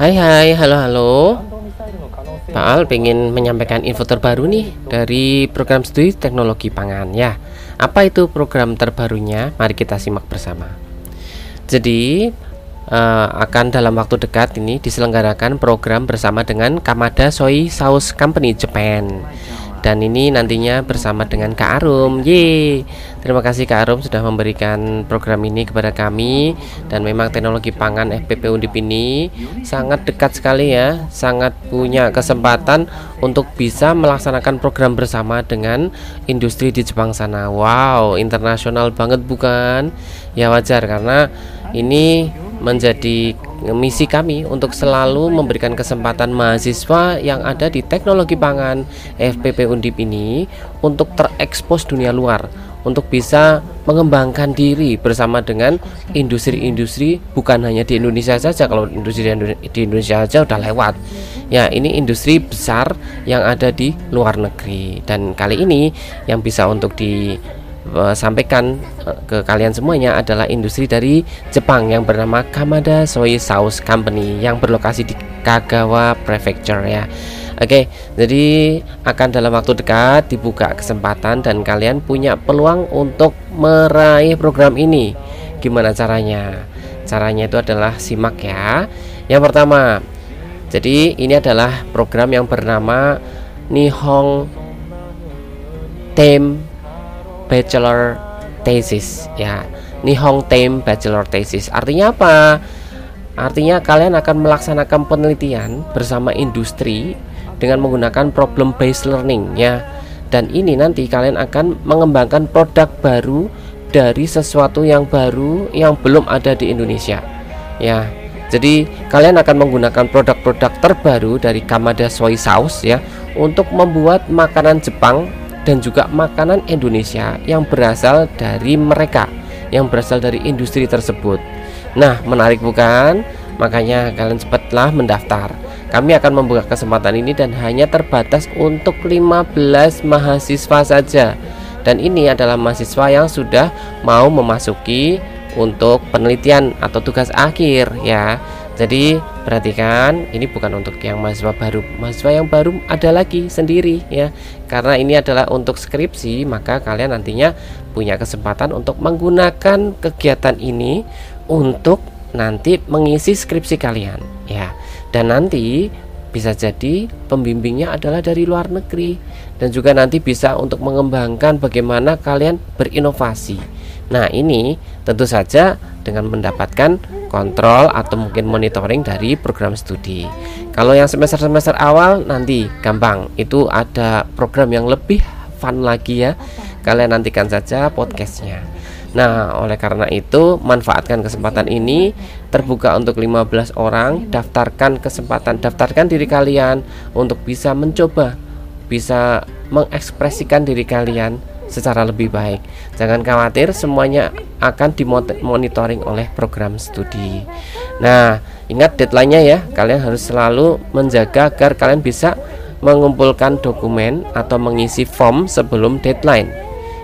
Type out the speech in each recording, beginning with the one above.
Hai hai, halo halo. Pak Al pengen menyampaikan info terbaru nih dari program studi teknologi pangan ya. Apa itu program terbarunya? Mari kita simak bersama. Jadi uh, akan dalam waktu dekat ini diselenggarakan program bersama dengan Kamada Soy Sauce Company Japan dan ini nantinya bersama dengan Kak Arum. Ye. Terima kasih Kak Arum sudah memberikan program ini kepada kami dan memang teknologi pangan FPP Undip ini sangat dekat sekali ya, sangat punya kesempatan untuk bisa melaksanakan program bersama dengan industri di Jepang sana. Wow, internasional banget bukan? Ya wajar karena ini menjadi misi kami untuk selalu memberikan kesempatan mahasiswa yang ada di teknologi pangan FPP Undip ini untuk terekspos dunia luar untuk bisa mengembangkan diri bersama dengan industri-industri bukan hanya di Indonesia saja. Kalau industri di Indonesia saja udah lewat. Ya ini industri besar yang ada di luar negeri. Dan kali ini yang bisa untuk di uh, sampaikan uh, ke kalian semuanya adalah industri dari Jepang yang bernama Kamada Soy Sauce Company yang berlokasi di Kagawa Prefecture ya. Oke, jadi akan dalam waktu dekat dibuka kesempatan dan kalian punya peluang untuk meraih program ini. Gimana caranya? Caranya itu adalah simak ya. Yang pertama, jadi ini adalah program yang bernama Nihong Theme bachelor thesis. Ya Nihong Theme Bachelor Thesis. Artinya apa? Artinya kalian akan melaksanakan penelitian bersama industri dengan menggunakan problem based learning ya. Dan ini nanti kalian akan mengembangkan produk baru dari sesuatu yang baru yang belum ada di Indonesia ya. Jadi kalian akan menggunakan produk-produk terbaru dari Kamada Soy Sauce ya untuk membuat makanan Jepang dan juga makanan Indonesia yang berasal dari mereka, yang berasal dari industri tersebut. Nah, menarik bukan? Makanya kalian cepatlah mendaftar. Kami akan membuka kesempatan ini dan hanya terbatas untuk 15 mahasiswa saja. Dan ini adalah mahasiswa yang sudah mau memasuki untuk penelitian atau tugas akhir ya. Jadi perhatikan ini bukan untuk yang mahasiswa baru. Mahasiswa yang baru ada lagi sendiri ya. Karena ini adalah untuk skripsi, maka kalian nantinya punya kesempatan untuk menggunakan kegiatan ini untuk nanti mengisi skripsi kalian ya. Dan nanti bisa jadi pembimbingnya adalah dari luar negeri dan juga nanti bisa untuk mengembangkan bagaimana kalian berinovasi. Nah, ini tentu saja dengan mendapatkan kontrol atau mungkin monitoring dari program studi. Kalau yang semester-semester awal nanti gampang, itu ada program yang lebih fun lagi ya. Kalian nantikan saja podcastnya. Nah, oleh karena itu, manfaatkan kesempatan ini terbuka untuk 15 orang, daftarkan kesempatan, daftarkan diri kalian untuk bisa mencoba, bisa mengekspresikan diri kalian secara lebih baik. Jangan khawatir, semuanya akan dimonitoring oleh program studi. Nah, ingat deadline-nya ya. Kalian harus selalu menjaga agar kalian bisa mengumpulkan dokumen atau mengisi form sebelum deadline.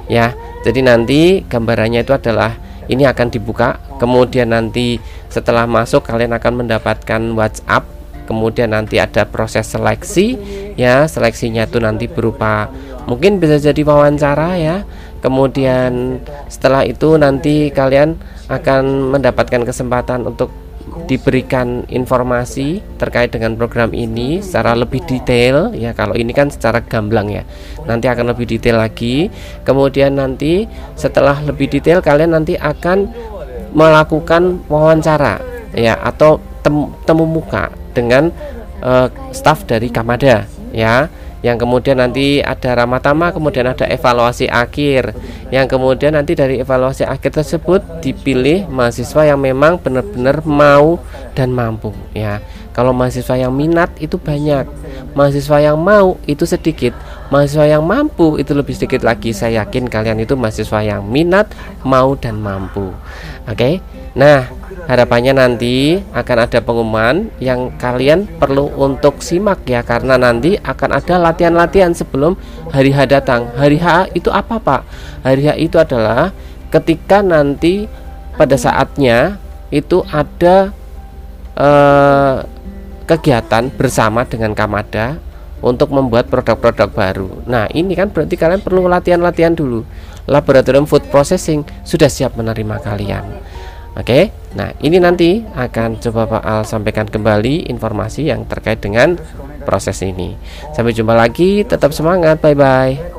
Ya, jadi nanti gambarannya itu adalah ini akan dibuka, kemudian nanti setelah masuk kalian akan mendapatkan WhatsApp kemudian nanti ada proses seleksi ya seleksinya itu nanti berupa mungkin bisa jadi wawancara ya. Kemudian setelah itu nanti kalian akan mendapatkan kesempatan untuk diberikan informasi terkait dengan program ini secara lebih detail ya kalau ini kan secara gamblang ya. Nanti akan lebih detail lagi. Kemudian nanti setelah lebih detail kalian nanti akan melakukan wawancara ya atau temu, temu muka dengan uh, staf dari Kamada ya yang kemudian nanti ada ramatama kemudian ada evaluasi akhir. Yang kemudian nanti dari evaluasi akhir tersebut dipilih mahasiswa yang memang benar-benar mau dan mampu ya. Kalau mahasiswa yang minat itu banyak. Mahasiswa yang mau itu sedikit. Mahasiswa yang mampu itu lebih sedikit lagi. Saya yakin kalian itu mahasiswa yang minat mau dan mampu. Oke? Okay? nah harapannya nanti akan ada pengumuman yang kalian perlu untuk simak ya karena nanti akan ada latihan-latihan sebelum hari H datang. Hari H itu apa Pak? Hari H itu adalah ketika nanti pada saatnya itu ada eh, kegiatan bersama dengan Kamada untuk membuat produk-produk baru. Nah, ini kan berarti kalian perlu latihan-latihan dulu. Laboratorium Food Processing sudah siap menerima kalian. Oke, nah ini nanti akan coba Pak Al sampaikan kembali informasi yang terkait dengan proses ini. Sampai jumpa lagi, tetap semangat, bye bye.